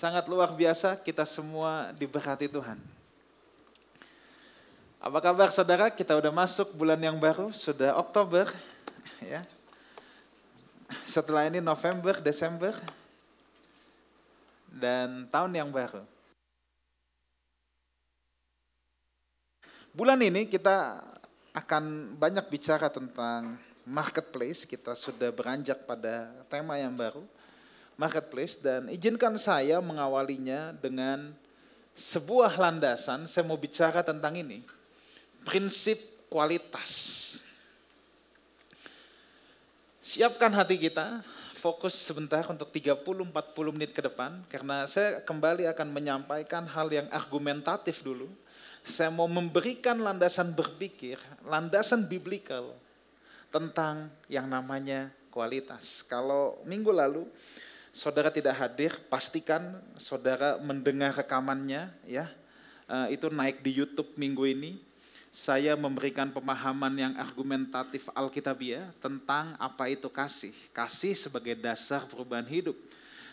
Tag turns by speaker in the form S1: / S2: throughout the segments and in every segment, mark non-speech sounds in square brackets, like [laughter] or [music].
S1: Sangat luar biasa kita semua diberkati Tuhan. Apa kabar saudara? Kita udah masuk bulan yang baru, sudah Oktober. ya. Setelah ini November, Desember, dan tahun yang baru. Bulan ini kita akan banyak bicara tentang marketplace. Kita sudah beranjak pada tema yang baru, marketplace. Dan izinkan saya mengawalinya dengan sebuah landasan. Saya mau bicara tentang ini, prinsip kualitas. Siapkan hati kita, fokus sebentar untuk 30-40 menit ke depan. Karena saya kembali akan menyampaikan hal yang argumentatif dulu saya mau memberikan landasan berpikir, landasan biblikal tentang yang namanya kualitas. Kalau minggu lalu saudara tidak hadir, pastikan saudara mendengar rekamannya ya. Eh, itu naik di YouTube minggu ini. Saya memberikan pemahaman yang argumentatif Alkitabiah tentang apa itu kasih. Kasih sebagai dasar perubahan hidup.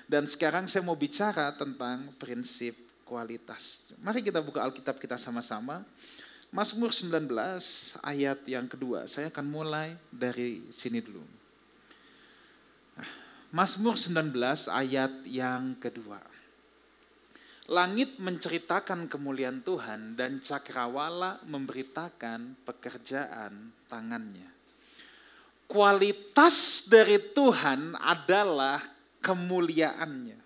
S1: Dan sekarang saya mau bicara tentang prinsip kualitas. Mari kita buka Alkitab kita sama-sama. Mazmur 19 ayat yang kedua. Saya akan mulai dari sini dulu. Mazmur 19 ayat yang kedua. Langit menceritakan kemuliaan Tuhan dan cakrawala memberitakan pekerjaan tangannya. Kualitas dari Tuhan adalah kemuliaannya.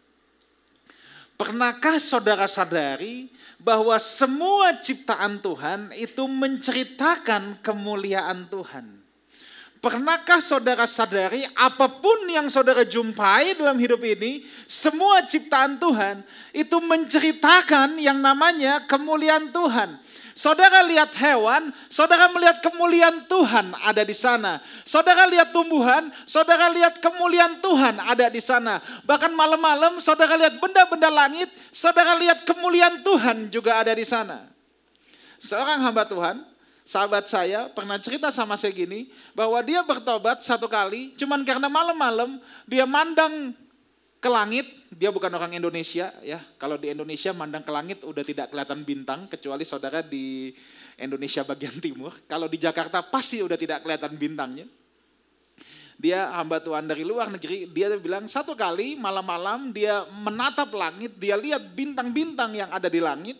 S1: Pernahkah saudara sadari bahwa semua ciptaan Tuhan itu menceritakan kemuliaan Tuhan? Pernahkah saudara sadari apa pun yang saudara jumpai dalam hidup ini, semua ciptaan Tuhan itu menceritakan yang namanya kemuliaan Tuhan. Saudara lihat hewan, saudara melihat kemuliaan Tuhan ada di sana. Saudara lihat tumbuhan, saudara lihat kemuliaan Tuhan ada di sana. Bahkan malam-malam saudara lihat benda-benda langit, saudara lihat kemuliaan Tuhan juga ada di sana. Seorang hamba Tuhan, sahabat saya pernah cerita sama saya gini, bahwa dia bertobat satu kali, cuman karena malam-malam dia mandang ke langit, dia bukan orang Indonesia ya. Kalau di Indonesia mandang ke langit udah tidak kelihatan bintang kecuali saudara di Indonesia bagian [laughs] timur. Kalau di Jakarta pasti udah tidak kelihatan bintangnya. Dia hamba Tuhan dari luar negeri, dia bilang satu kali malam-malam dia menatap langit, dia lihat bintang-bintang yang ada di langit.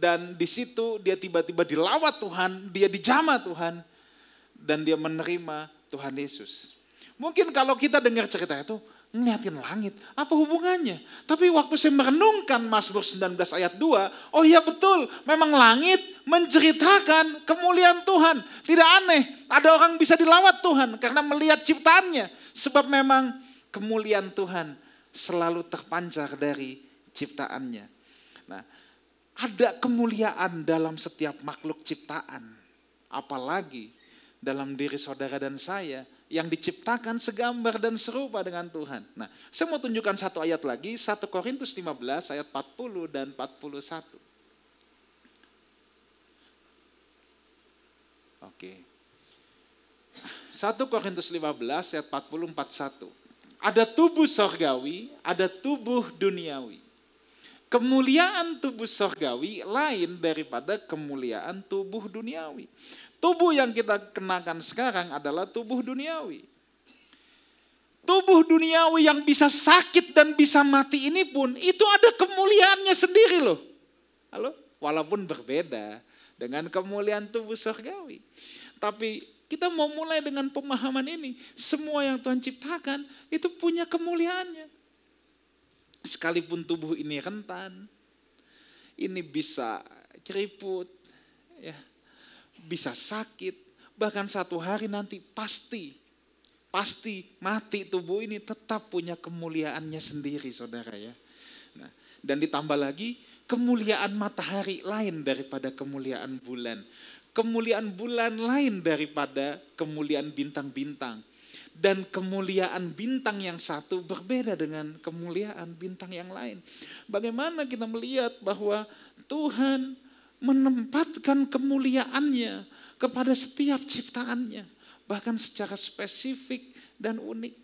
S1: Dan di situ dia tiba-tiba dilawat Tuhan, dia dijama Tuhan. Dan dia menerima Tuhan Yesus. Mungkin kalau kita dengar cerita itu, ngeliatin langit. Apa hubungannya? Tapi waktu saya merenungkan Mazmur 19 ayat 2, oh iya betul, memang langit menceritakan kemuliaan Tuhan. Tidak aneh, ada orang bisa dilawat Tuhan karena melihat ciptaannya. Sebab memang kemuliaan Tuhan selalu terpancar dari ciptaannya. Nah, ada kemuliaan dalam setiap makhluk ciptaan. Apalagi dalam diri saudara dan saya yang diciptakan segambar dan serupa dengan Tuhan. Nah, saya mau tunjukkan satu ayat lagi, 1 Korintus 15 ayat 40 dan 41. Oke. 1 Korintus 15 ayat 40 41. Ada tubuh sorgawi, ada tubuh duniawi. Kemuliaan tubuh sorgawi lain daripada kemuliaan tubuh duniawi. Tubuh yang kita kenakan sekarang adalah tubuh duniawi. Tubuh duniawi yang bisa sakit dan bisa mati ini pun itu ada kemuliaannya sendiri loh. Halo? Walaupun berbeda dengan kemuliaan tubuh surgawi. Tapi kita mau mulai dengan pemahaman ini. Semua yang Tuhan ciptakan itu punya kemuliaannya. Sekalipun tubuh ini rentan, ini bisa keriput, ya, bisa sakit, bahkan satu hari nanti pasti, pasti mati tubuh ini tetap punya kemuliaannya sendiri saudara ya. Nah, dan ditambah lagi kemuliaan matahari lain daripada kemuliaan bulan. Kemuliaan bulan lain daripada kemuliaan bintang-bintang. Dan kemuliaan bintang yang satu berbeda dengan kemuliaan bintang yang lain. Bagaimana kita melihat bahwa Tuhan menempatkan kemuliaannya kepada setiap ciptaannya, bahkan secara spesifik dan unik.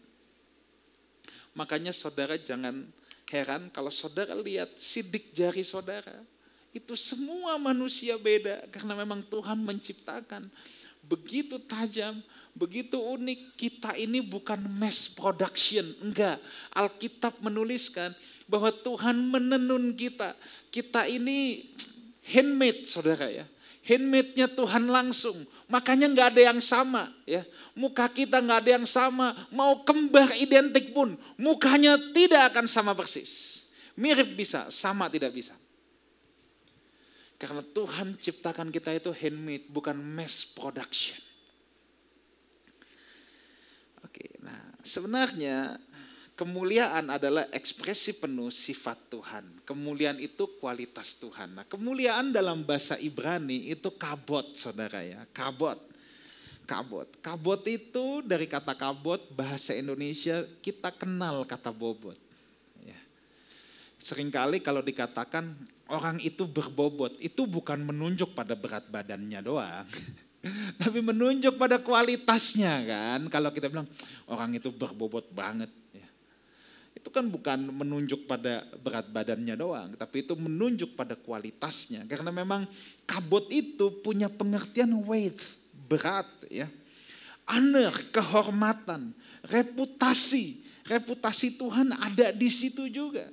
S1: Makanya saudara jangan Heran kalau saudara lihat sidik jari saudara, itu semua manusia beda karena memang Tuhan menciptakan begitu tajam, begitu unik. Kita ini bukan mass production, enggak. Alkitab menuliskan bahwa Tuhan menenun kita. Kita ini handmade, saudara ya. Handmade-nya Tuhan langsung. Makanya nggak ada yang sama ya. Muka kita nggak ada yang sama. Mau kembar identik pun mukanya tidak akan sama persis. Mirip bisa, sama tidak bisa. Karena Tuhan ciptakan kita itu handmade, bukan mass production. Oke, nah sebenarnya Kemuliaan adalah ekspresi penuh sifat Tuhan. Kemuliaan itu kualitas Tuhan. Nah, kemuliaan dalam bahasa Ibrani itu kabot, saudara ya. Kabot. Kabot. Kabot itu dari kata kabot, bahasa Indonesia kita kenal kata bobot. Ya. Seringkali kalau dikatakan orang itu berbobot, itu bukan menunjuk pada berat badannya doang. [laughs] Tapi menunjuk pada kualitasnya kan. Kalau kita bilang orang itu berbobot banget itu kan bukan menunjuk pada berat badannya doang, tapi itu menunjuk pada kualitasnya. Karena memang kabut itu punya pengertian weight, berat ya. Honor, kehormatan, reputasi. Reputasi Tuhan ada di situ juga.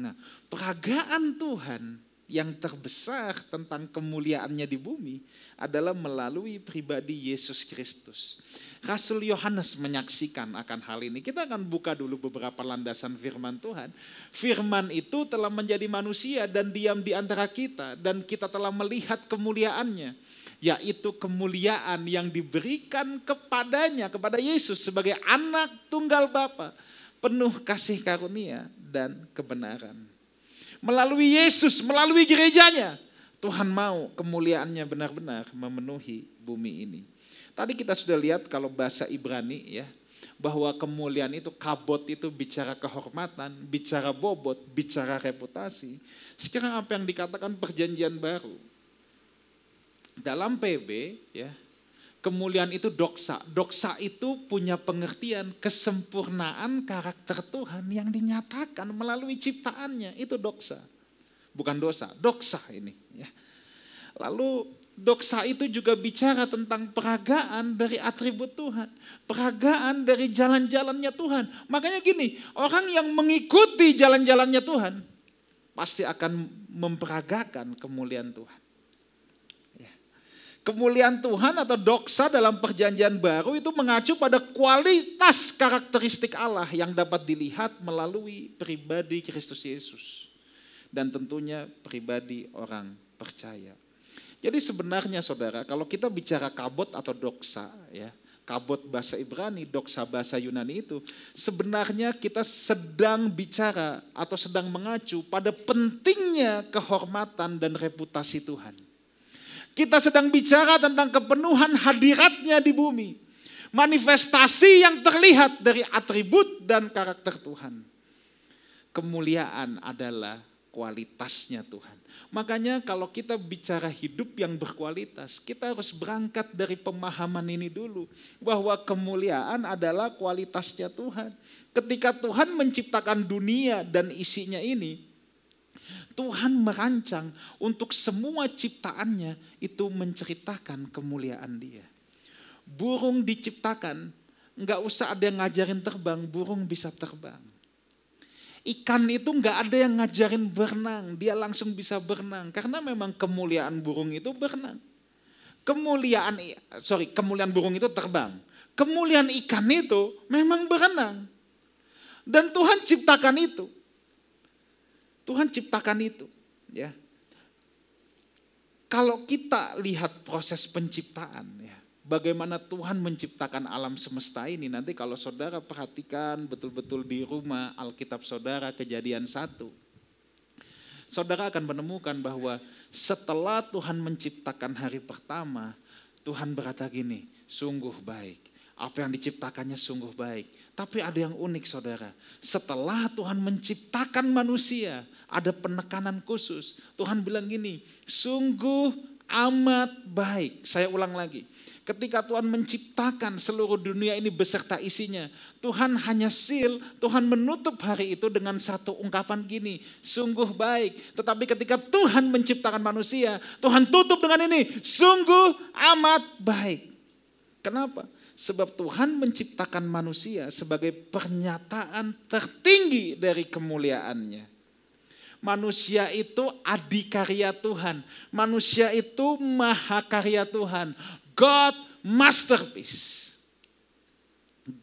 S1: Nah, peragaan Tuhan yang terbesar tentang kemuliaannya di bumi adalah melalui pribadi Yesus Kristus. Rasul Yohanes menyaksikan akan hal ini. Kita akan buka dulu beberapa landasan firman Tuhan. Firman itu telah menjadi manusia dan diam di antara kita dan kita telah melihat kemuliaannya yaitu kemuliaan yang diberikan kepadanya kepada Yesus sebagai anak tunggal Bapa penuh kasih karunia dan kebenaran melalui Yesus, melalui gerejanya. Tuhan mau kemuliaannya benar-benar memenuhi bumi ini. Tadi kita sudah lihat kalau bahasa Ibrani ya, bahwa kemuliaan itu kabot itu bicara kehormatan, bicara bobot, bicara reputasi. Sekarang apa yang dikatakan perjanjian baru? Dalam PB ya, kemuliaan itu doksa. Doksa itu punya pengertian kesempurnaan karakter Tuhan yang dinyatakan melalui ciptaannya. Itu doksa. Bukan dosa, doksa ini. Ya. Lalu doksa itu juga bicara tentang peragaan dari atribut Tuhan. Peragaan dari jalan-jalannya Tuhan. Makanya gini, orang yang mengikuti jalan-jalannya Tuhan pasti akan memperagakan kemuliaan Tuhan. Kemuliaan Tuhan atau doksa dalam perjanjian baru itu mengacu pada kualitas karakteristik Allah yang dapat dilihat melalui pribadi Kristus Yesus. Dan tentunya pribadi orang percaya. Jadi sebenarnya saudara, kalau kita bicara kabot atau doksa, ya, kabot bahasa Ibrani, doksa bahasa Yunani itu, sebenarnya kita sedang bicara atau sedang mengacu pada pentingnya kehormatan dan reputasi Tuhan. Kita sedang bicara tentang kepenuhan hadiratnya di bumi. Manifestasi yang terlihat dari atribut dan karakter Tuhan. Kemuliaan adalah kualitasnya Tuhan. Makanya kalau kita bicara hidup yang berkualitas, kita harus berangkat dari pemahaman ini dulu. Bahwa kemuliaan adalah kualitasnya Tuhan. Ketika Tuhan menciptakan dunia dan isinya ini, Tuhan merancang untuk semua ciptaannya itu menceritakan kemuliaan dia. Burung diciptakan, nggak usah ada yang ngajarin terbang, burung bisa terbang. Ikan itu nggak ada yang ngajarin berenang, dia langsung bisa berenang karena memang kemuliaan burung itu berenang. Kemuliaan sorry kemuliaan burung itu terbang. Kemuliaan ikan itu memang berenang. Dan Tuhan ciptakan itu. Tuhan ciptakan itu, ya. Kalau kita lihat proses penciptaan, ya, bagaimana Tuhan menciptakan alam semesta ini. Nanti kalau saudara perhatikan betul-betul di rumah Alkitab saudara kejadian satu. Saudara akan menemukan bahwa setelah Tuhan menciptakan hari pertama, Tuhan berkata gini, sungguh baik apa yang diciptakannya sungguh baik. Tapi ada yang unik saudara. Setelah Tuhan menciptakan manusia, ada penekanan khusus. Tuhan bilang gini, sungguh amat baik. Saya ulang lagi. Ketika Tuhan menciptakan seluruh dunia ini beserta isinya, Tuhan hanya seal, Tuhan menutup hari itu dengan satu ungkapan gini, sungguh baik. Tetapi ketika Tuhan menciptakan manusia, Tuhan tutup dengan ini, sungguh amat baik. Kenapa? Sebab Tuhan menciptakan manusia sebagai pernyataan tertinggi dari kemuliaannya. Manusia itu adikarya Tuhan. Manusia itu mahakarya Tuhan. God masterpiece.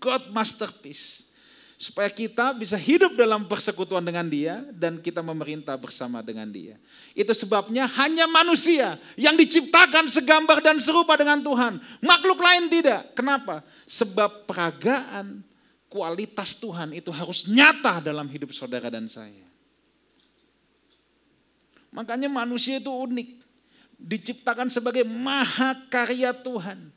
S1: God masterpiece. Supaya kita bisa hidup dalam persekutuan dengan dia dan kita memerintah bersama dengan dia. Itu sebabnya hanya manusia yang diciptakan segambar dan serupa dengan Tuhan. Makhluk lain tidak. Kenapa? Sebab peragaan kualitas Tuhan itu harus nyata dalam hidup saudara dan saya. Makanya manusia itu unik diciptakan sebagai mahakarya Tuhan.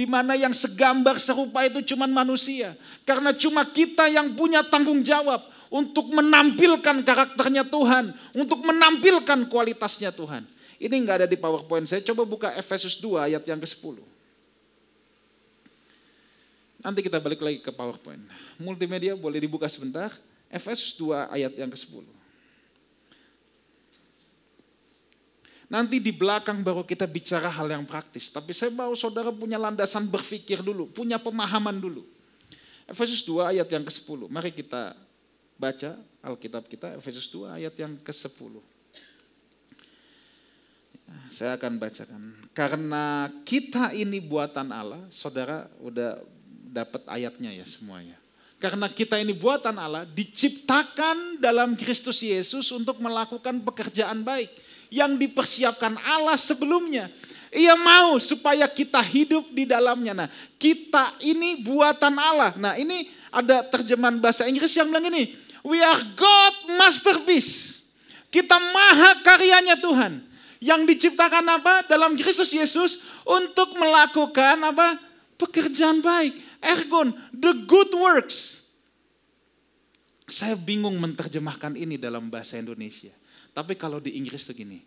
S1: Di mana yang segambar serupa itu cuma manusia. Karena cuma kita yang punya tanggung jawab untuk menampilkan karakternya Tuhan. Untuk menampilkan kualitasnya Tuhan. Ini nggak ada di PowerPoint saya. Coba buka Efesus 2 ayat yang ke-10. Nanti kita balik lagi ke PowerPoint. Multimedia boleh dibuka sebentar. Efesus 2 ayat yang ke-10. Nanti di belakang baru kita bicara hal yang praktis. Tapi saya mau saudara punya landasan berpikir dulu, punya pemahaman dulu. Efesus 2 ayat yang ke-10. Mari kita baca Alkitab kita, Efesus 2 ayat yang ke-10. Saya akan bacakan. Karena kita ini buatan Allah, saudara udah dapat ayatnya ya semuanya. Karena kita ini buatan Allah, diciptakan dalam Kristus Yesus untuk melakukan pekerjaan baik yang dipersiapkan Allah sebelumnya. Ia mau supaya kita hidup di dalamnya. Nah, kita ini buatan Allah. Nah, ini ada terjemahan bahasa Inggris yang bilang ini, we are God masterpiece. Kita maha karyanya Tuhan. Yang diciptakan apa? Dalam Kristus Yesus untuk melakukan apa? Pekerjaan baik. Ergon, the good works. Saya bingung menerjemahkan ini dalam bahasa Indonesia. Tapi kalau di Inggris tuh gini,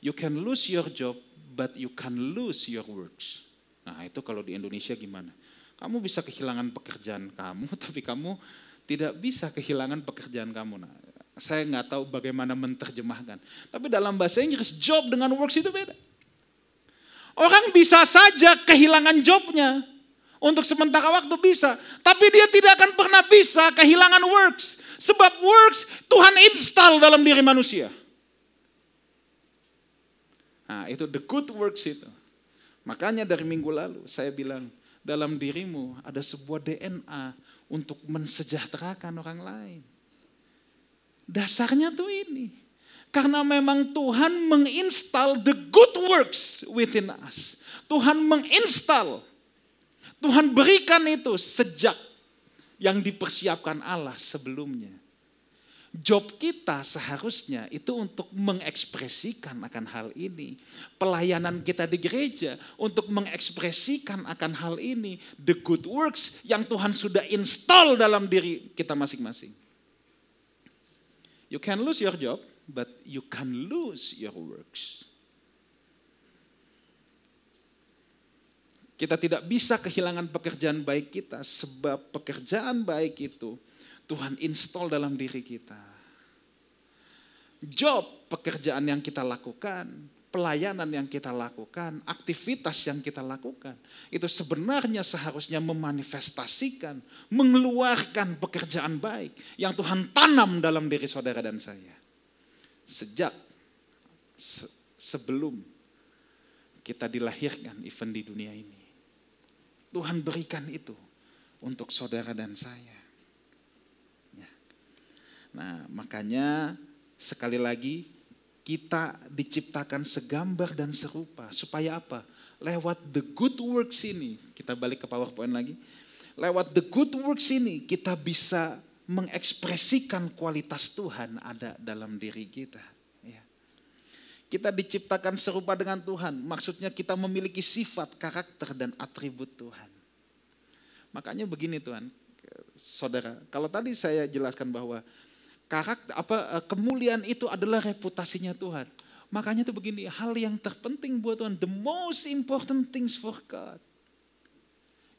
S1: you can lose your job, but you can lose your works. Nah itu kalau di Indonesia gimana? Kamu bisa kehilangan pekerjaan kamu, [laughs] tapi kamu tidak bisa kehilangan pekerjaan kamu. Nah, saya nggak tahu bagaimana menerjemahkan. Tapi dalam bahasa Inggris, job dengan works itu beda. Orang bisa saja kehilangan jobnya. Untuk sementara waktu bisa. Tapi dia tidak akan pernah bisa kehilangan works. Sebab works Tuhan install dalam diri manusia. Nah itu the good works itu. Makanya dari minggu lalu saya bilang, dalam dirimu ada sebuah DNA untuk mensejahterakan orang lain. Dasarnya tuh ini. Karena memang Tuhan menginstal the good works within us. Tuhan menginstal Tuhan berikan itu sejak yang dipersiapkan Allah sebelumnya. Job kita seharusnya itu untuk mengekspresikan akan hal ini. Pelayanan kita di gereja untuk mengekspresikan akan hal ini. The good works yang Tuhan sudah install dalam diri kita masing-masing. You can lose your job, but you can lose your works. Kita tidak bisa kehilangan pekerjaan baik kita sebab pekerjaan baik itu Tuhan install dalam diri kita. Job pekerjaan yang kita lakukan, pelayanan yang kita lakukan, aktivitas yang kita lakukan, itu sebenarnya seharusnya memanifestasikan, mengeluarkan pekerjaan baik yang Tuhan tanam dalam diri saudara dan saya. Sejak se sebelum kita dilahirkan event di dunia ini. Tuhan berikan itu untuk saudara dan saya. Ya. Nah, makanya sekali lagi kita diciptakan segambar dan serupa supaya apa? Lewat the good works ini, kita balik ke PowerPoint lagi. Lewat the good works ini kita bisa mengekspresikan kualitas Tuhan ada dalam diri kita. Kita diciptakan serupa dengan Tuhan. Maksudnya kita memiliki sifat, karakter, dan atribut Tuhan. Makanya begini Tuhan, saudara. Kalau tadi saya jelaskan bahwa karakter apa eh, kemuliaan itu adalah reputasinya Tuhan. Makanya itu begini, hal yang terpenting buat Tuhan, the most important things for God,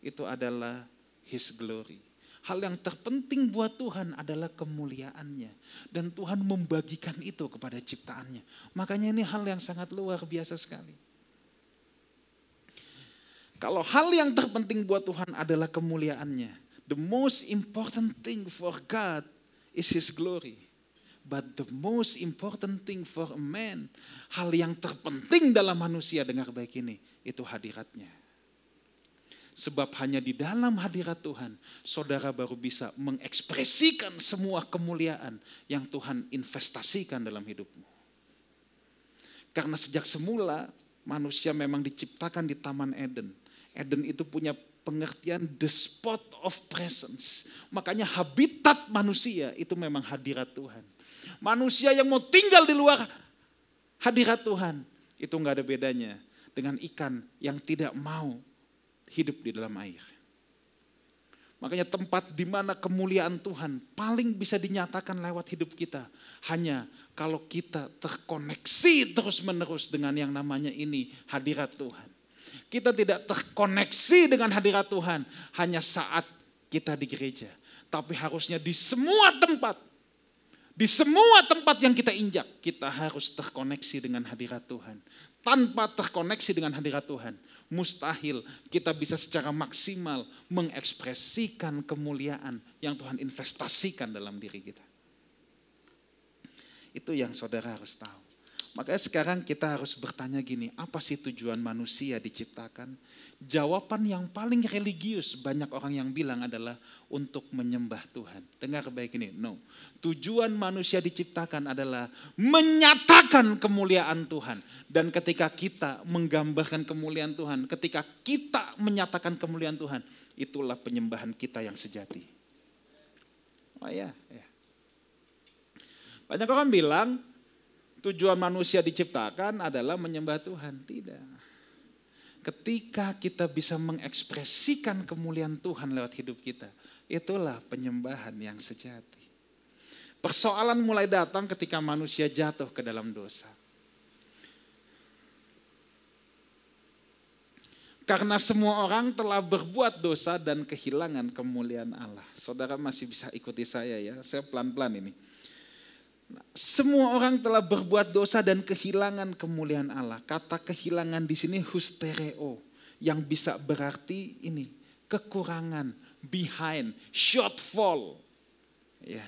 S1: itu adalah His glory. Hal yang terpenting buat Tuhan adalah kemuliaannya. Dan Tuhan membagikan itu kepada ciptaannya. Makanya ini hal yang sangat luar biasa sekali. Kalau hal yang terpenting buat Tuhan adalah kemuliaannya. The most important thing for God is His glory. But the most important thing for a man, hal yang terpenting dalam manusia, dengar baik ini, itu hadiratnya. Sebab hanya di dalam hadirat Tuhan, saudara baru bisa mengekspresikan semua kemuliaan yang Tuhan investasikan dalam hidupmu. Karena sejak semula manusia memang diciptakan di Taman Eden. Eden itu punya pengertian the spot of presence. Makanya habitat manusia itu memang hadirat Tuhan. Manusia yang mau tinggal di luar hadirat Tuhan, itu nggak ada bedanya dengan ikan yang tidak mau hidup di dalam air. Makanya tempat di mana kemuliaan Tuhan paling bisa dinyatakan lewat hidup kita. Hanya kalau kita terkoneksi terus-menerus dengan yang namanya ini hadirat Tuhan. Kita tidak terkoneksi dengan hadirat Tuhan hanya saat kita di gereja. Tapi harusnya di semua tempat. Di semua tempat yang kita injak, kita harus terkoneksi dengan hadirat Tuhan. Tanpa terkoneksi dengan hadirat Tuhan, mustahil kita bisa secara maksimal mengekspresikan kemuliaan yang Tuhan investasikan dalam diri kita. Itu yang saudara harus tahu. Makanya sekarang kita harus bertanya gini, apa sih tujuan manusia diciptakan? Jawaban yang paling religius banyak orang yang bilang adalah untuk menyembah Tuhan. Dengar baik ini, no. Tujuan manusia diciptakan adalah menyatakan kemuliaan Tuhan. Dan ketika kita menggambarkan kemuliaan Tuhan, ketika kita menyatakan kemuliaan Tuhan, itulah penyembahan kita yang sejati. Oh ya, ya. Banyak orang bilang tujuan manusia diciptakan adalah menyembah Tuhan. Tidak. Ketika kita bisa mengekspresikan kemuliaan Tuhan lewat hidup kita, itulah penyembahan yang sejati. Persoalan mulai datang ketika manusia jatuh ke dalam dosa. Karena semua orang telah berbuat dosa dan kehilangan kemuliaan Allah. Saudara masih bisa ikuti saya ya, saya pelan-pelan ini. Semua orang telah berbuat dosa dan kehilangan kemuliaan Allah. Kata kehilangan di sini hustereo yang bisa berarti ini kekurangan, behind, shortfall. Ya.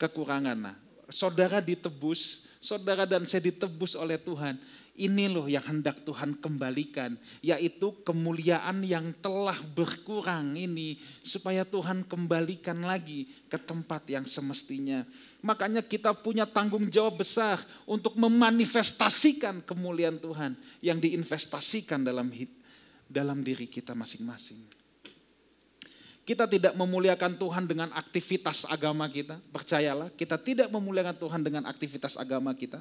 S1: Kekurangan. Nah, saudara ditebus, saudara dan saya ditebus oleh Tuhan. Ini loh yang hendak Tuhan kembalikan, yaitu kemuliaan yang telah berkurang ini, supaya Tuhan kembalikan lagi ke tempat yang semestinya. Makanya kita punya tanggung jawab besar untuk memanifestasikan kemuliaan Tuhan yang diinvestasikan dalam dalam diri kita masing-masing. Kita tidak memuliakan Tuhan dengan aktivitas agama kita, percayalah, kita tidak memuliakan Tuhan dengan aktivitas agama kita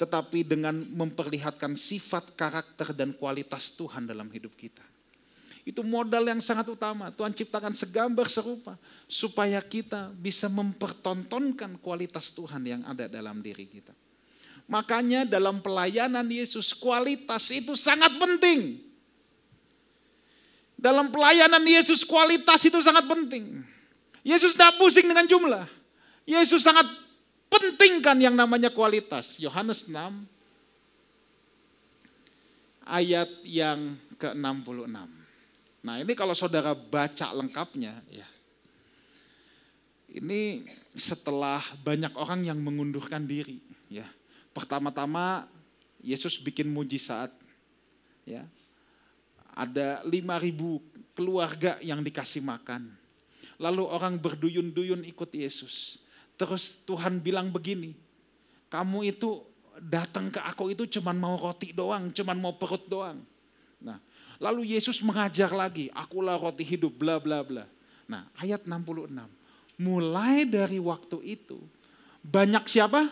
S1: tetapi dengan memperlihatkan sifat, karakter, dan kualitas Tuhan dalam hidup kita. Itu modal yang sangat utama. Tuhan ciptakan segambar serupa supaya kita bisa mempertontonkan kualitas Tuhan yang ada dalam diri kita. Makanya dalam pelayanan Yesus kualitas itu sangat penting. Dalam pelayanan Yesus kualitas itu sangat penting. Yesus tidak pusing dengan jumlah. Yesus sangat pentingkan yang namanya kualitas. Yohanes 6 ayat yang ke-66. Nah ini kalau saudara baca lengkapnya ya. Ini setelah banyak orang yang mengundurkan diri ya. Pertama-tama Yesus bikin mujizat ya. Ada 5000 keluarga yang dikasih makan. Lalu orang berduyun-duyun ikut Yesus. Terus Tuhan bilang begini, kamu itu datang ke aku itu cuman mau roti doang, cuman mau perut doang. Nah, lalu Yesus mengajar lagi, akulah roti hidup, bla bla bla. Nah, ayat 66. Mulai dari waktu itu, banyak siapa?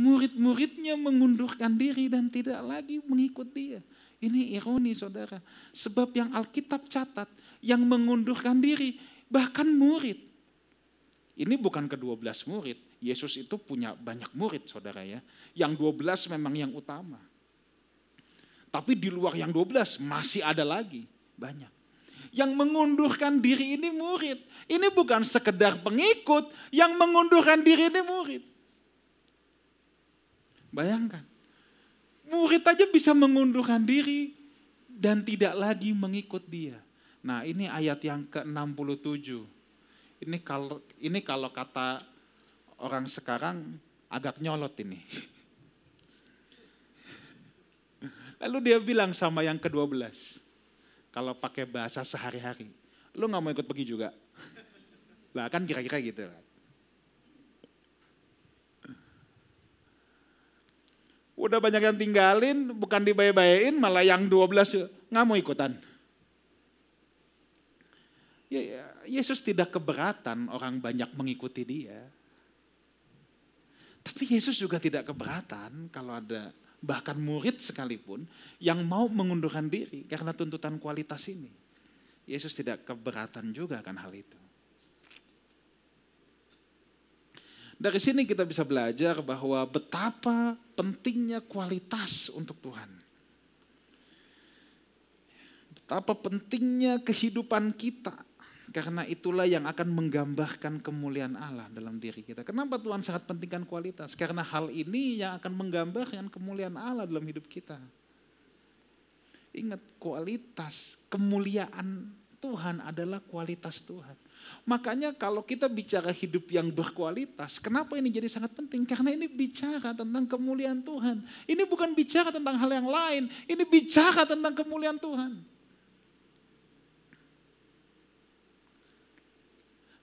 S1: Murid-muridnya mengundurkan diri dan tidak lagi mengikut dia. Ini ironi saudara. Sebab yang Alkitab catat, yang mengundurkan diri, bahkan murid. Ini bukan ke-12 murid, Yesus itu punya banyak murid saudara ya. Yang 12 memang yang utama. Tapi di luar yang 12 masih ada lagi banyak. Yang mengundurkan diri ini murid. Ini bukan sekedar pengikut, yang mengundurkan diri ini murid. Bayangkan, murid aja bisa mengundurkan diri dan tidak lagi mengikut dia. Nah ini ayat yang ke-67. Ini kalau ini kalau kata orang sekarang agak nyolot ini. [laughs] Lalu dia bilang sama yang ke-12, kalau pakai bahasa sehari-hari, lu gak mau ikut pergi juga? [laughs] Lah kan kira-kira gitu. Udah banyak yang tinggalin, bukan dibayar-bayain, malah yang 12 nggak mau ikutan. Ya, ya, Yesus tidak keberatan orang banyak mengikuti dia. Tapi Yesus juga tidak keberatan kalau ada bahkan murid sekalipun yang mau mengundurkan diri karena tuntutan kualitas ini. Yesus tidak keberatan juga kan hal itu. Dari sini kita bisa belajar bahwa betapa pentingnya kualitas untuk Tuhan. Betapa pentingnya kehidupan kita karena itulah yang akan menggambarkan kemuliaan Allah dalam diri kita. Kenapa Tuhan sangat pentingkan kualitas? Karena hal ini yang akan menggambarkan kemuliaan Allah dalam hidup kita. Ingat kualitas, kemuliaan Tuhan adalah kualitas Tuhan. Makanya kalau kita bicara hidup yang berkualitas, kenapa ini jadi sangat penting? Karena ini bicara tentang kemuliaan Tuhan. Ini bukan bicara tentang hal yang lain, ini bicara tentang kemuliaan Tuhan.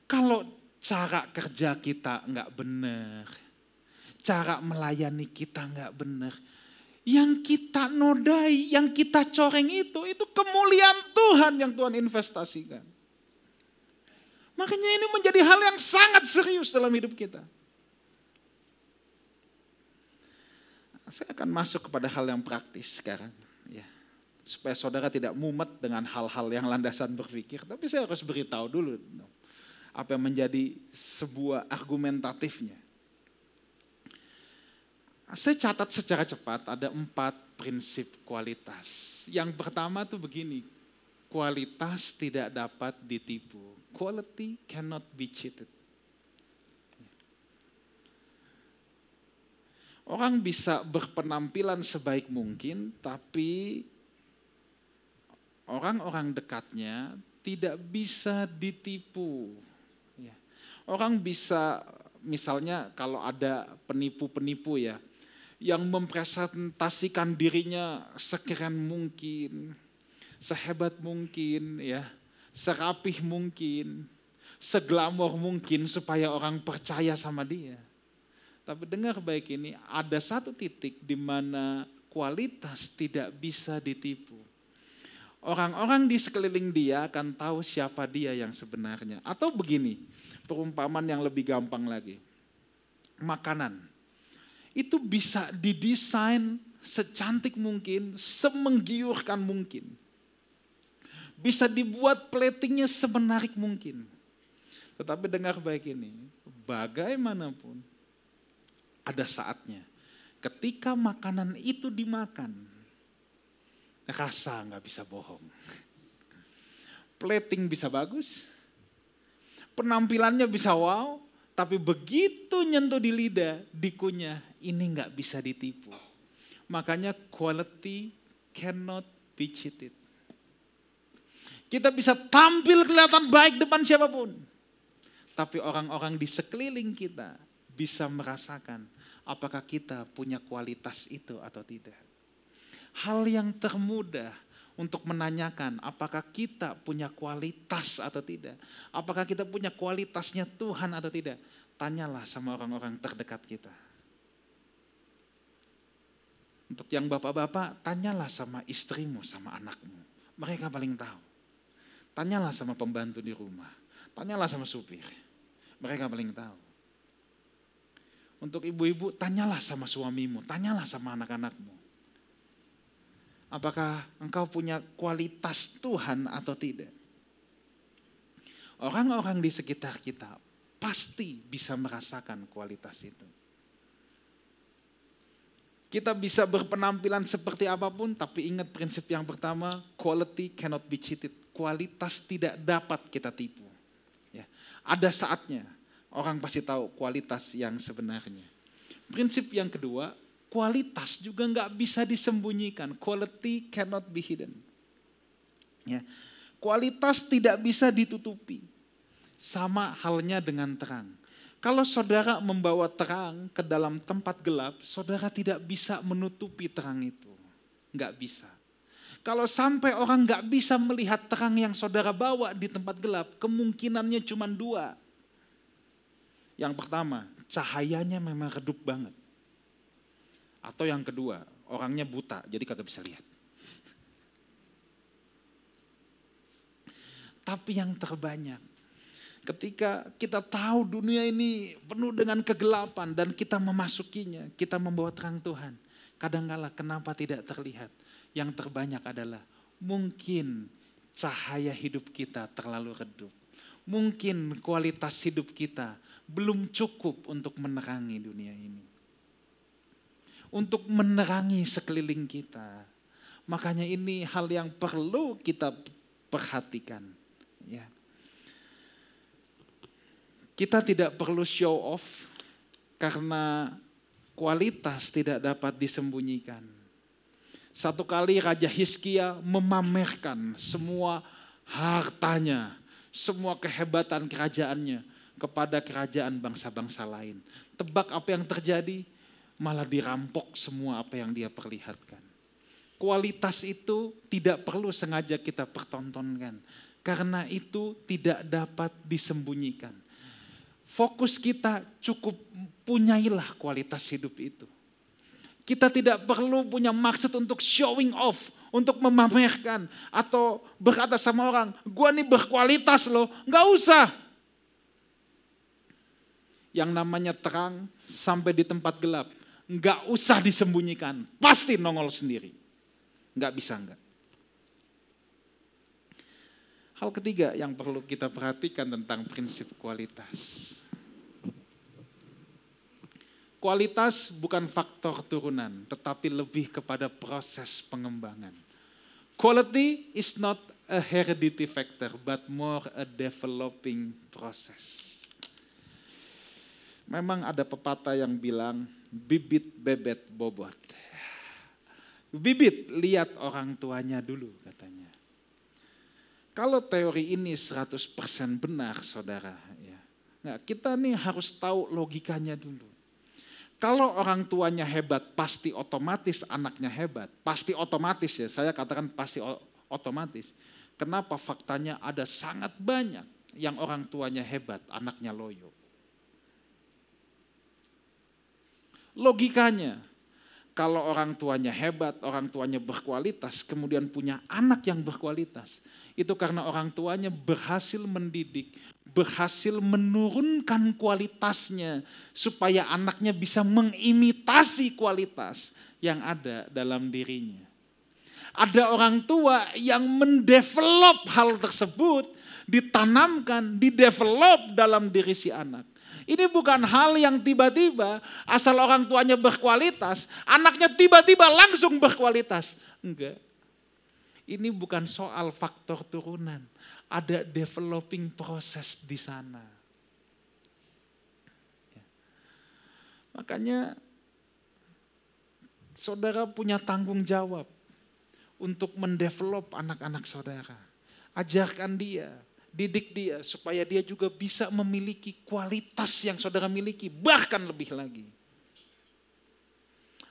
S1: Kalau cara kerja kita nggak benar, cara melayani kita nggak benar, yang kita nodai, yang kita coreng itu, itu kemuliaan Tuhan yang Tuhan investasikan. Makanya ini menjadi hal yang sangat serius dalam hidup kita. Saya akan masuk kepada hal yang praktis sekarang. Ya. Supaya saudara tidak mumet dengan hal-hal yang landasan berpikir. Tapi saya harus beritahu dulu apa yang menjadi sebuah argumentatifnya. Saya catat secara cepat ada empat prinsip kualitas. Yang pertama tuh begini, kualitas tidak dapat ditipu. Quality cannot be cheated. Orang bisa berpenampilan sebaik mungkin, tapi orang-orang dekatnya tidak bisa ditipu Orang bisa misalnya kalau ada penipu-penipu ya, yang mempresentasikan dirinya sekeren mungkin, sehebat mungkin ya, serapih mungkin, seglamor mungkin supaya orang percaya sama dia. Tapi dengar baik ini, ada satu titik di mana kualitas tidak bisa ditipu. Orang-orang di sekeliling dia akan tahu siapa dia yang sebenarnya. Atau begini, perumpamaan yang lebih gampang lagi. Makanan. Itu bisa didesain secantik mungkin, semenggiurkan mungkin. Bisa dibuat platingnya semenarik mungkin. Tetapi dengar baik ini, bagaimanapun ada saatnya ketika makanan itu dimakan, rasa nggak bisa bohong. Plating bisa bagus, penampilannya bisa wow, tapi begitu nyentuh di lidah, dikunyah, ini nggak bisa ditipu. Makanya quality cannot be cheated. Kita bisa tampil kelihatan baik depan siapa pun. Tapi orang-orang di sekeliling kita bisa merasakan apakah kita punya kualitas itu atau tidak hal yang termudah untuk menanyakan apakah kita punya kualitas atau tidak. Apakah kita punya kualitasnya Tuhan atau tidak. Tanyalah sama orang-orang terdekat kita. Untuk yang bapak-bapak, tanyalah sama istrimu, sama anakmu. Mereka paling tahu. Tanyalah sama pembantu di rumah. Tanyalah sama supir. Mereka paling tahu. Untuk ibu-ibu, tanyalah sama suamimu. Tanyalah sama anak-anakmu Apakah engkau punya kualitas Tuhan atau tidak? Orang-orang di sekitar kita pasti bisa merasakan kualitas itu. Kita bisa berpenampilan seperti apa pun, tapi ingat prinsip yang pertama, quality cannot be cheated. Kualitas tidak dapat kita tipu. Ya. Ada saatnya orang pasti tahu kualitas yang sebenarnya. Prinsip yang kedua, kualitas juga nggak bisa disembunyikan. Quality cannot be hidden. Ya. Kualitas tidak bisa ditutupi. Sama halnya dengan terang. Kalau saudara membawa terang ke dalam tempat gelap, saudara tidak bisa menutupi terang itu. Nggak bisa. Kalau sampai orang nggak bisa melihat terang yang saudara bawa di tempat gelap, kemungkinannya cuma dua. Yang pertama, cahayanya memang redup banget. Atau yang kedua, orangnya buta, jadi kagak bisa lihat. Tapi yang terbanyak, ketika kita tahu dunia ini penuh dengan kegelapan dan kita memasukinya, kita membawa terang Tuhan. Kadangkala kenapa tidak terlihat? Yang terbanyak adalah mungkin cahaya hidup kita terlalu redup. Mungkin kualitas hidup kita belum cukup untuk menerangi dunia ini. Untuk menerangi sekeliling kita. Makanya ini hal yang perlu kita perhatikan. Ya. Kita tidak perlu show off karena kualitas tidak dapat disembunyikan. Satu kali Raja Hiskia memamerkan semua hartanya, semua kehebatan kerajaannya kepada kerajaan bangsa-bangsa lain. Tebak apa yang terjadi? Malah dirampok semua apa yang dia perlihatkan. Kualitas itu tidak perlu sengaja kita pertontonkan. Karena itu tidak dapat disembunyikan fokus kita cukup punyailah kualitas hidup itu. Kita tidak perlu punya maksud untuk showing off, untuk memamerkan atau berkata sama orang, gua nih berkualitas loh, nggak usah. Yang namanya terang sampai di tempat gelap, nggak usah disembunyikan, pasti nongol sendiri. Nggak bisa nggak. Hal ketiga yang perlu kita perhatikan tentang prinsip kualitas. Kualitas bukan faktor turunan, tetapi lebih kepada proses pengembangan. Quality is not a heredity factor, but more a developing process. Memang ada pepatah yang bilang, bibit bebet bobot. Bibit lihat orang tuanya dulu katanya. Kalau teori ini 100% benar saudara, ya. Nah, kita nih harus tahu logikanya dulu. Kalau orang tuanya hebat, pasti otomatis anaknya hebat. Pasti otomatis ya, saya katakan pasti otomatis. Kenapa faktanya ada sangat banyak yang orang tuanya hebat, anaknya loyo. Logikanya, kalau orang tuanya hebat, orang tuanya berkualitas, kemudian punya anak yang berkualitas, itu karena orang tuanya berhasil mendidik, berhasil menurunkan kualitasnya supaya anaknya bisa mengimitasi kualitas yang ada dalam dirinya. Ada orang tua yang mendevelop hal tersebut, ditanamkan, didevelop dalam diri si anak. Ini bukan hal yang tiba-tiba asal orang tuanya berkualitas, anaknya tiba-tiba langsung berkualitas. Enggak. Ini bukan soal faktor turunan, ada developing proses di sana. Ya. Makanya saudara punya tanggung jawab untuk mendevelop anak-anak saudara. Ajarkan dia, didik dia supaya dia juga bisa memiliki kualitas yang saudara miliki, bahkan lebih lagi.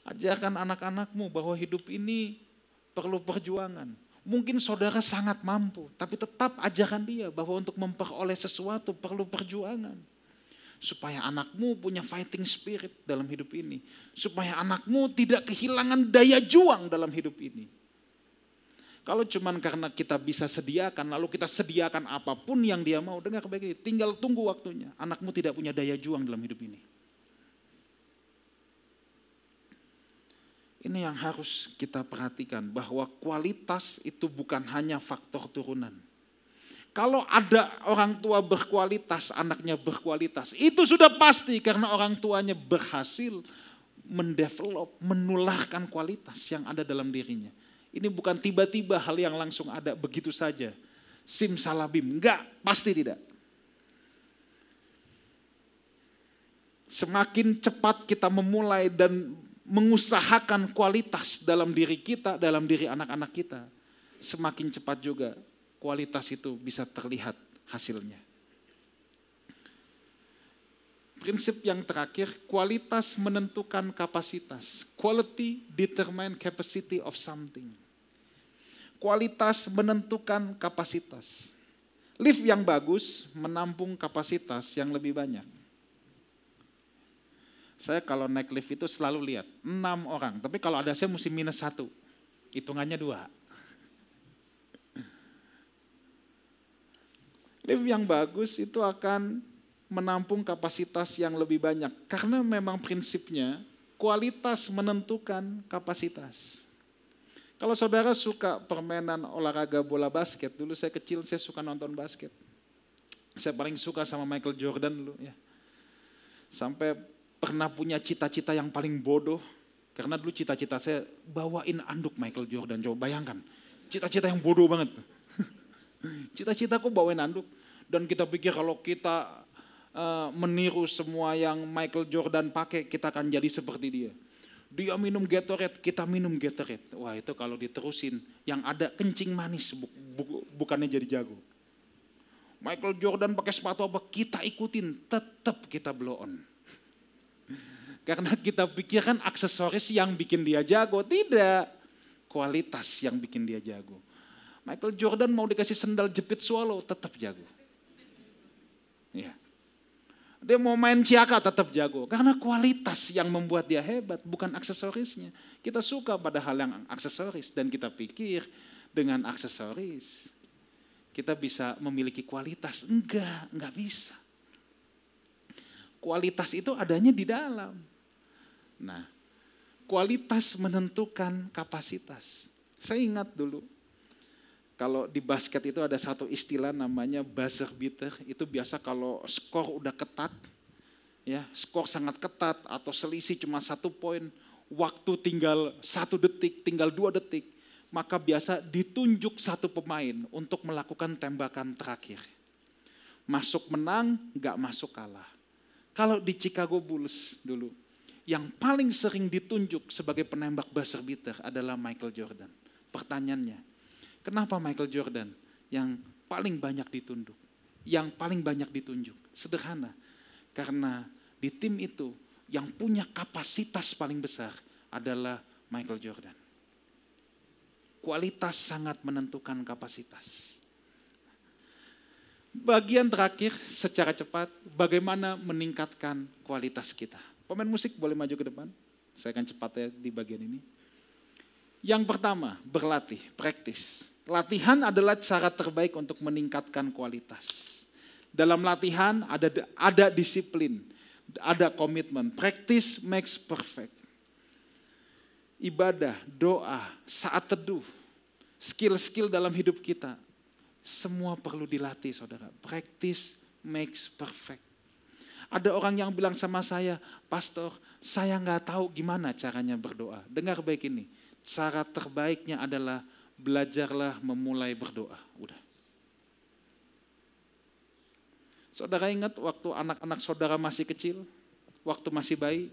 S1: Ajarkan anak-anakmu bahwa hidup ini perlu perjuangan. Mungkin saudara sangat mampu, tapi tetap ajarkan dia bahwa untuk memperoleh sesuatu perlu perjuangan. Supaya anakmu punya fighting spirit dalam hidup ini. Supaya anakmu tidak kehilangan daya juang dalam hidup ini. Kalau cuman karena kita bisa sediakan, lalu kita sediakan apa pun yang dia mau, dengar baik ini, tinggal tunggu waktunya. Anakmu tidak punya daya juang dalam hidup ini. Ini yang harus kita perhatikan bahwa kualitas itu bukan hanya faktor turunan. Kalau ada orang tua berkualitas, anaknya berkualitas, itu sudah pasti karena orang tuanya berhasil mendevelop, menularkan kualitas yang ada dalam dirinya. Ini bukan tiba-tiba hal yang langsung ada begitu saja. Sim salabim, enggak, pasti tidak. Semakin cepat kita memulai dan mengusahakan kualitas dalam diri kita, dalam diri anak-anak kita, semakin cepat juga kualitas itu bisa terlihat hasilnya. Prinsip yang terakhir, kualitas menentukan kapasitas. Quality determine capacity of something. Kualitas menentukan kapasitas. Lift yang bagus menampung kapasitas yang lebih banyak. Saya kalau naik lift itu selalu lihat, enam orang. Tapi kalau ada saya mesti minus satu. Hitungannya dua. Lift yang bagus itu akan menampung kapasitas yang lebih banyak. Karena memang prinsipnya kualitas menentukan kapasitas. Kalau saudara suka permainan olahraga bola basket, dulu saya kecil saya suka nonton basket. Saya paling suka sama Michael Jordan dulu ya. Sampai pernah punya cita-cita yang paling bodoh. Karena dulu cita-cita saya bawain anduk Michael Jordan. Coba bayangkan, cita-cita yang bodoh banget. [laughs] Cita-citaku bawain anduk. Dan kita pikir kalau kita uh, meniru semua yang Michael Jordan pakai, kita akan jadi seperti dia. Dia minum Gatorade, kita minum Gatorade. Wah itu kalau diterusin, yang ada kencing manis, bu, bu, bukannya jadi jago. Michael Jordan pakai sepatu apa, kita ikutin, tetap kita blow on. [laughs] Karena kita pikirkan aksesoris yang bikin dia jago, tidak. Kualitas yang bikin dia jago. Michael Jordan mau dikasih sendal jepit swallow, tetap jago. Ya. Dia mau main ciaka tetap jago. Karena kualitas yang membuat dia hebat, bukan aksesorisnya. Kita suka pada hal yang aksesoris dan kita pikir dengan aksesoris kita bisa memiliki kualitas. Enggak, enggak bisa. Kualitas itu adanya di dalam. Nah, kualitas menentukan kapasitas. Saya ingat dulu, kalau di basket itu ada satu istilah namanya buzzer beater. Itu biasa kalau skor udah ketat, ya skor sangat ketat atau selisih cuma satu poin, waktu tinggal satu detik, tinggal dua detik, maka biasa ditunjuk satu pemain untuk melakukan tembakan terakhir. Masuk menang, nggak masuk kalah. Kalau di Chicago Bulls dulu, yang paling sering ditunjuk sebagai penembak buzzer beater adalah Michael Jordan. Pertanyaannya, Kenapa Michael Jordan yang paling banyak ditunduk, yang paling banyak ditunjuk? Sederhana, karena di tim itu yang punya kapasitas paling besar adalah Michael Jordan. Kualitas sangat menentukan kapasitas. Bagian terakhir secara cepat, bagaimana meningkatkan kualitas kita. Pemain musik boleh maju ke depan. Saya akan cepat ya di bagian ini. Yang pertama, berlatih, praktis. Latihan adalah cara terbaik untuk meningkatkan kualitas. Dalam latihan ada ada disiplin, ada komitmen. Practice makes perfect. Ibadah, doa, saat teduh, skill-skill dalam hidup kita, semua perlu dilatih saudara. Practice makes perfect. Ada orang yang bilang sama saya, Pastor, saya nggak tahu gimana caranya berdoa. Dengar baik ini, cara terbaiknya adalah belajarlah memulai berdoa. Udah. Saudara ingat waktu anak-anak saudara masih kecil, waktu masih bayi,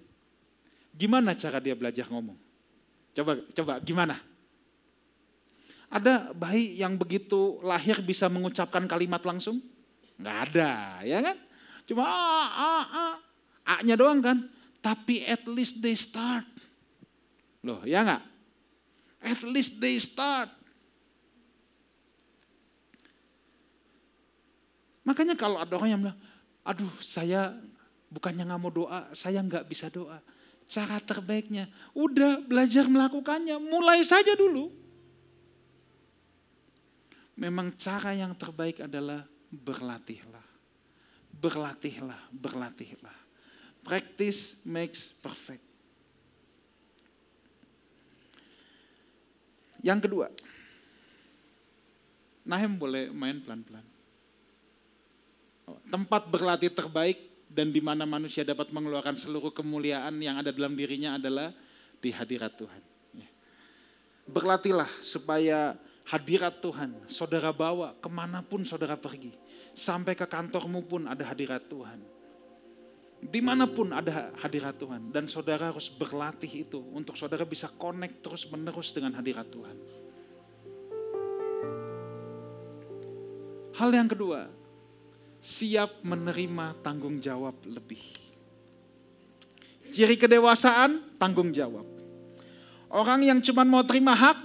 S1: gimana cara dia belajar ngomong? Coba, coba gimana? Ada bayi yang begitu lahir bisa mengucapkan kalimat langsung? Nggak ada, ya kan? Cuma a, a, a, a-nya doang kan? Tapi at least they start. Loh, ya nggak? At least they start. Makanya kalau ada orang yang bilang, aduh saya bukannya nggak mau doa, saya nggak bisa doa. Cara terbaiknya, udah belajar melakukannya, mulai saja dulu. Memang cara yang terbaik adalah berlatihlah. Berlatihlah, berlatihlah. Practice makes perfect. Yang kedua, Nahem boleh main pelan-pelan. Tempat berlatih terbaik dan di mana manusia dapat mengeluarkan seluruh kemuliaan yang ada dalam dirinya adalah di hadirat Tuhan. Ya. Berlatihlah supaya hadirat Tuhan saudara bawa ke mana pun saudara pergi. Sampai ke kantormu pun ada hadirat Tuhan. Di mana pun ada hadirat Tuhan. Dan saudara harus berlatih itu untuk saudara bisa connect terus menerus dengan hadirat Tuhan. Hal yang kedua, siap menerima tanggung jawab lebih. Ciri kedewasaan, tanggung jawab. Orang yang cuma mau terima hak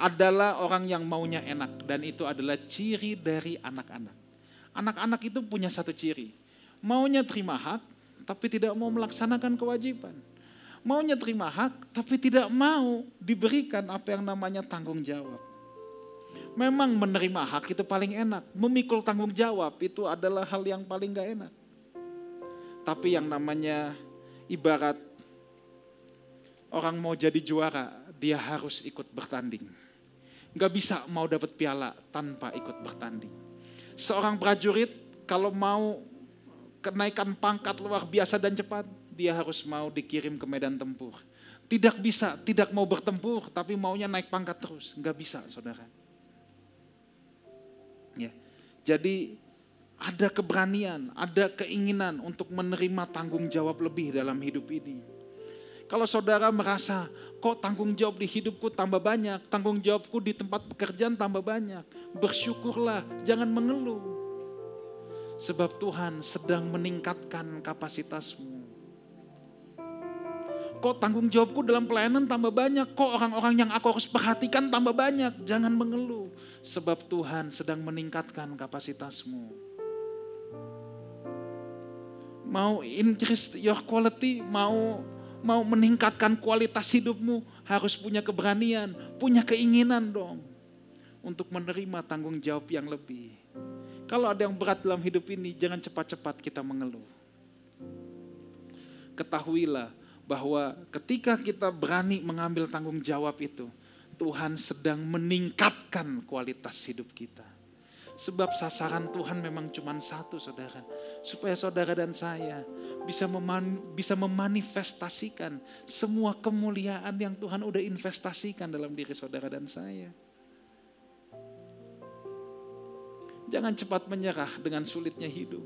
S1: adalah orang yang maunya enak. Dan itu adalah ciri dari anak-anak. Anak-anak itu punya satu ciri. Maunya terima hak, tapi tidak mau melaksanakan kewajiban. Maunya terima hak, tapi tidak mau diberikan apa yang namanya tanggung jawab. Memang menerima hak itu paling enak. Memikul tanggung jawab itu adalah hal yang paling gak enak. Tapi yang namanya ibarat orang mau jadi juara, dia harus ikut bertanding. Gak bisa mau dapat piala tanpa ikut bertanding. Seorang prajurit kalau mau kenaikan pangkat luar biasa dan cepat, dia harus mau dikirim ke medan tempur. Tidak bisa, tidak mau bertempur, tapi maunya naik pangkat terus. Gak bisa, saudara. Ya. Jadi ada keberanian, ada keinginan untuk menerima tanggung jawab lebih dalam hidup ini. Kalau saudara merasa, kok tanggung jawab di hidupku tambah banyak, tanggung jawabku di tempat pekerjaan tambah banyak, bersyukurlah, jangan mengeluh. Sebab Tuhan sedang meningkatkan kapasitasmu. Kok tanggung jawabku dalam pelayanan tambah banyak, kok orang-orang yang aku harus perhatikan tambah banyak, jangan mengeluh. Sebab Tuhan sedang meningkatkan kapasitasmu. Mau increase your quality, mau mau meningkatkan kualitas hidupmu, harus punya keberanian, punya keinginan dong untuk menerima tanggung jawab yang lebih. Kalau ada yang berat dalam hidup ini, jangan cepat-cepat kita mengeluh. Ketahuilah bahwa ketika kita berani mengambil tanggung jawab itu, Tuhan sedang meningkatkan kualitas hidup kita. Sebab sasaran Tuhan memang cuma satu saudara. Supaya saudara dan saya bisa, meman, bisa memanifestasikan semua kemuliaan yang Tuhan udah investasikan dalam diri saudara dan saya. Jangan cepat menyerah dengan sulitnya hidup.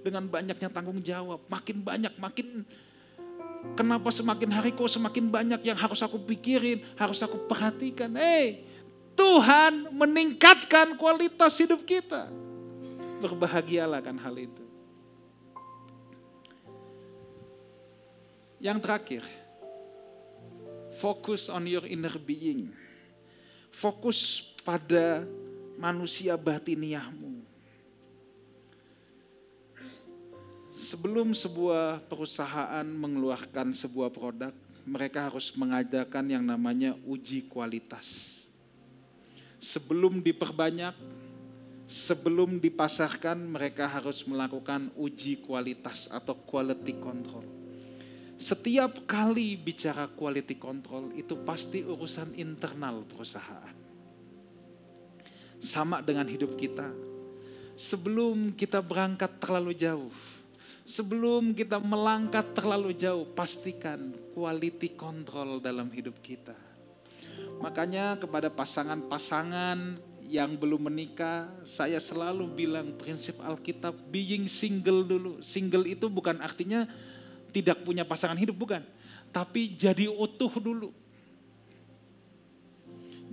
S1: Dengan banyaknya tanggung jawab. Makin banyak, makin Kenapa semakin hari kok semakin banyak yang harus aku pikirin, harus aku perhatikan. Hey, Tuhan meningkatkan kualitas hidup kita. Berbahagialah kan hal itu. Yang terakhir, fokus on your inner being. Fokus pada manusia batiniahmu. Sebelum sebuah perusahaan mengeluarkan sebuah produk, mereka harus mengadakan yang namanya uji kualitas. Sebelum diperbanyak, sebelum dipasarkan, mereka harus melakukan uji kualitas atau quality control. Setiap kali bicara quality control itu pasti urusan internal perusahaan. Sama dengan hidup kita. Sebelum kita berangkat terlalu jauh, Sebelum kita melangkah terlalu jauh, pastikan quality control dalam hidup kita. Makanya kepada pasangan-pasangan yang belum menikah, saya selalu bilang prinsip Alkitab being single dulu. Single itu bukan artinya tidak punya pasangan hidup, bukan. Tapi jadi utuh dulu.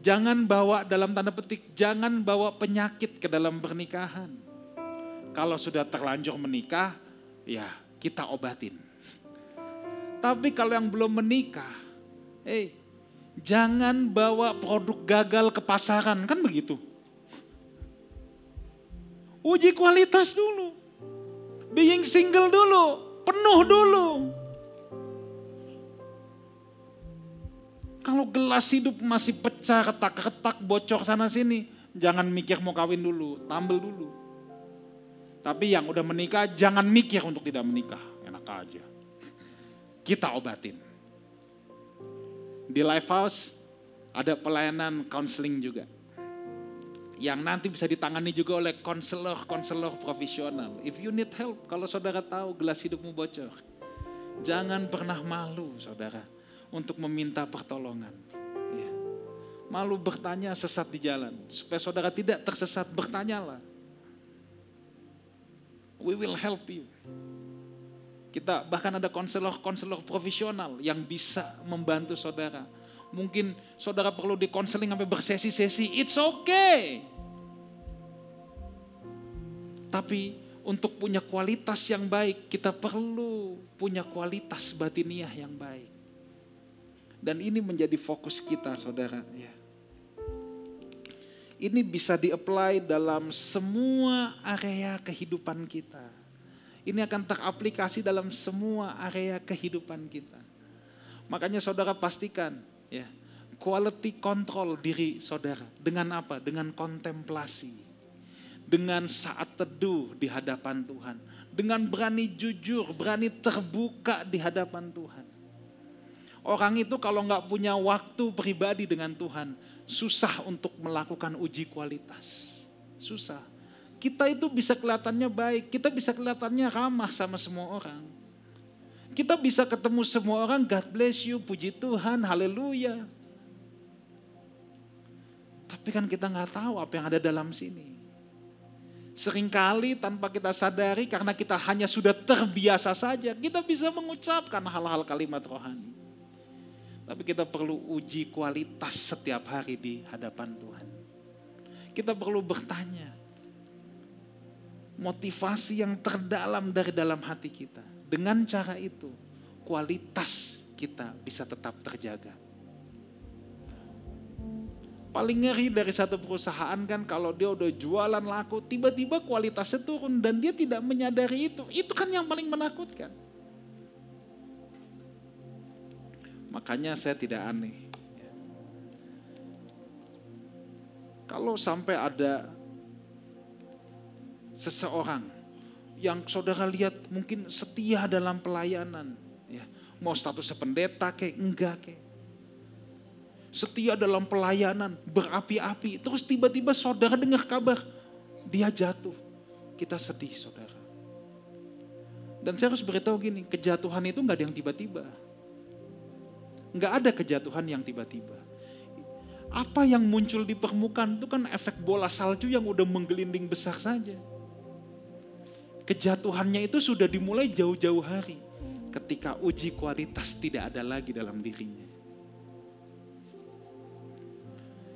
S1: Jangan bawa dalam tanda petik, jangan bawa penyakit ke dalam pernikahan. Kalau sudah terlanjur menikah, ya kita obatin. Tapi kalau yang belum menikah, eh jangan bawa produk gagal ke pasaran, kan begitu. Uji kualitas dulu. Being single dulu, penuh dulu. Kalau gelas hidup masih pecah, retak-retak, bocor sana sini, jangan mikir mau kawin dulu, tambel dulu. Tapi yang udah menikah jangan mikir untuk tidak menikah. Enak aja. Kita obatin. Di Life House ada pelayanan counseling juga. yang nanti bisa ditangani juga oleh konselor-konselor profesional. If you need help, kalau saudara tahu gelas hidupmu bocor, jangan pernah malu saudara untuk meminta pertolongan. Ya. Malu bertanya sesat di jalan, supaya saudara tidak tersesat, bertanyalah. We will help you. Kita bahkan ada konselor-konselor profesional yang bisa membantu saudara. Mungkin saudara perlu di konseling sampai bersesi-sesi, it's okay. Tapi untuk punya kualitas yang baik, kita perlu punya kualitas batiniah yang baik. Dan ini menjadi fokus kita, saudara. Ya. Ini bisa di-apply dalam semua area kehidupan kita ini akan teraplikasi dalam semua area kehidupan kita. Makanya saudara pastikan ya, quality control diri saudara dengan apa? Dengan kontemplasi. Dengan saat teduh di hadapan Tuhan. Dengan berani jujur, berani terbuka di hadapan Tuhan. Orang itu kalau nggak punya waktu pribadi dengan Tuhan, susah untuk melakukan uji kualitas. Susah kita itu bisa kelihatannya baik, kita bisa kelihatannya ramah sama semua orang. Kita bisa ketemu semua orang, God bless you, puji Tuhan, haleluya. Tapi kan kita nggak tahu apa yang ada dalam sini. Seringkali tanpa kita sadari karena kita hanya sudah terbiasa saja, kita bisa mengucapkan hal-hal kalimat rohani. Tapi kita perlu uji kualitas setiap hari di hadapan Tuhan. Kita perlu bertanya, motivasi yang terdalam dari dalam hati kita. Dengan cara itu, kualitas kita bisa tetap terjaga. Paling ngeri dari satu perusahaan kan kalau dia udah jualan laku, tiba-tiba kualitasnya turun dan dia tidak menyadari itu. Itu kan yang paling menakutkan. Makanya saya tidak aneh. Kalau sampai ada seseorang yang saudara lihat mungkin setia dalam pelayanan, ya mau statusnya pendeta kayak enggak kayak setia dalam pelayanan berapi-api terus tiba-tiba saudara dengar kabar dia jatuh. Kita sedih saudara. Dan saya harus beritahu gini kejatuhan itu nggak ada yang tiba-tiba nggak ada kejatuhan yang tiba-tiba apa yang muncul di permukaan itu kan efek bola salju yang udah menggelinding besar saja Kejatuhannya itu sudah dimulai jauh-jauh hari ketika uji kualitas tidak ada lagi dalam dirinya.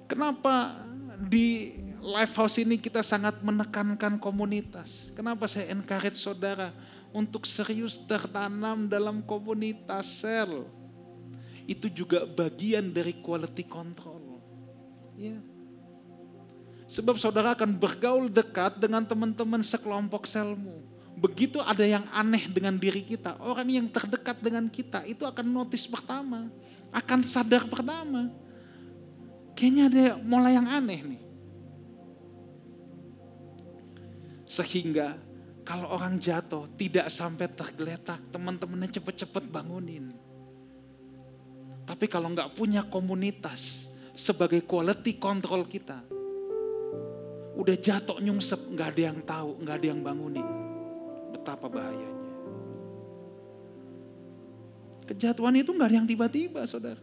S1: Kenapa di live house ini kita sangat menekankan komunitas? Kenapa saya encourage saudara untuk serius tertanam dalam komunitas sel? Itu juga bagian dari quality control. Ya. Sebab saudara akan bergaul dekat dengan teman-teman sekelompok selmu. Begitu ada yang aneh dengan diri kita, orang yang terdekat dengan kita itu akan notice pertama, akan sadar pertama. Kayaknya ada mulai yang aneh nih. Sehingga kalau orang jatuh tidak sampai tergeletak, teman-temannya cepet-cepet bangunin. Tapi kalau nggak punya komunitas sebagai quality control kita, Udah jatuh nyungsep, nggak ada yang tahu, nggak ada yang bangunin. Betapa bahayanya. Kejatuhan itu nggak ada yang tiba-tiba, saudara.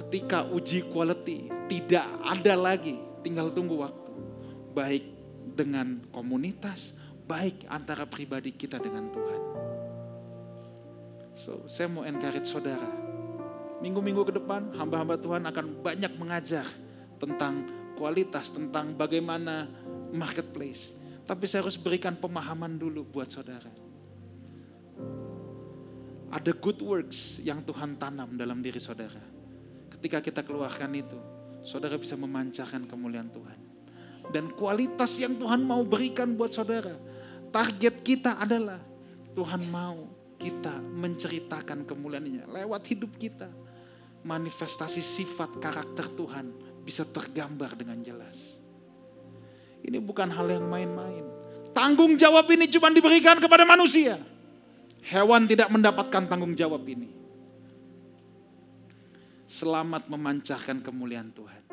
S1: Ketika uji quality tidak ada lagi, tinggal tunggu waktu. Baik dengan komunitas, baik antara pribadi kita dengan Tuhan. So, saya mau encourage saudara. Minggu-minggu ke depan, hamba-hamba Tuhan akan banyak mengajar tentang kualitas, tentang bagaimana marketplace. Tapi saya harus berikan pemahaman dulu buat saudara. Ada good works yang Tuhan tanam dalam diri saudara. Ketika kita keluarkan itu, saudara bisa memancarkan kemuliaan Tuhan. Dan kualitas yang Tuhan mau berikan buat saudara. Target kita adalah Tuhan mau kita menceritakan kemuliaannya lewat hidup kita. Manifestasi sifat karakter Tuhan bisa tergambar dengan jelas. Ini bukan hal yang main-main. Tanggung jawab ini cuma diberikan kepada manusia. Hewan tidak mendapatkan tanggung jawab ini. Selamat memancarkan kemuliaan Tuhan.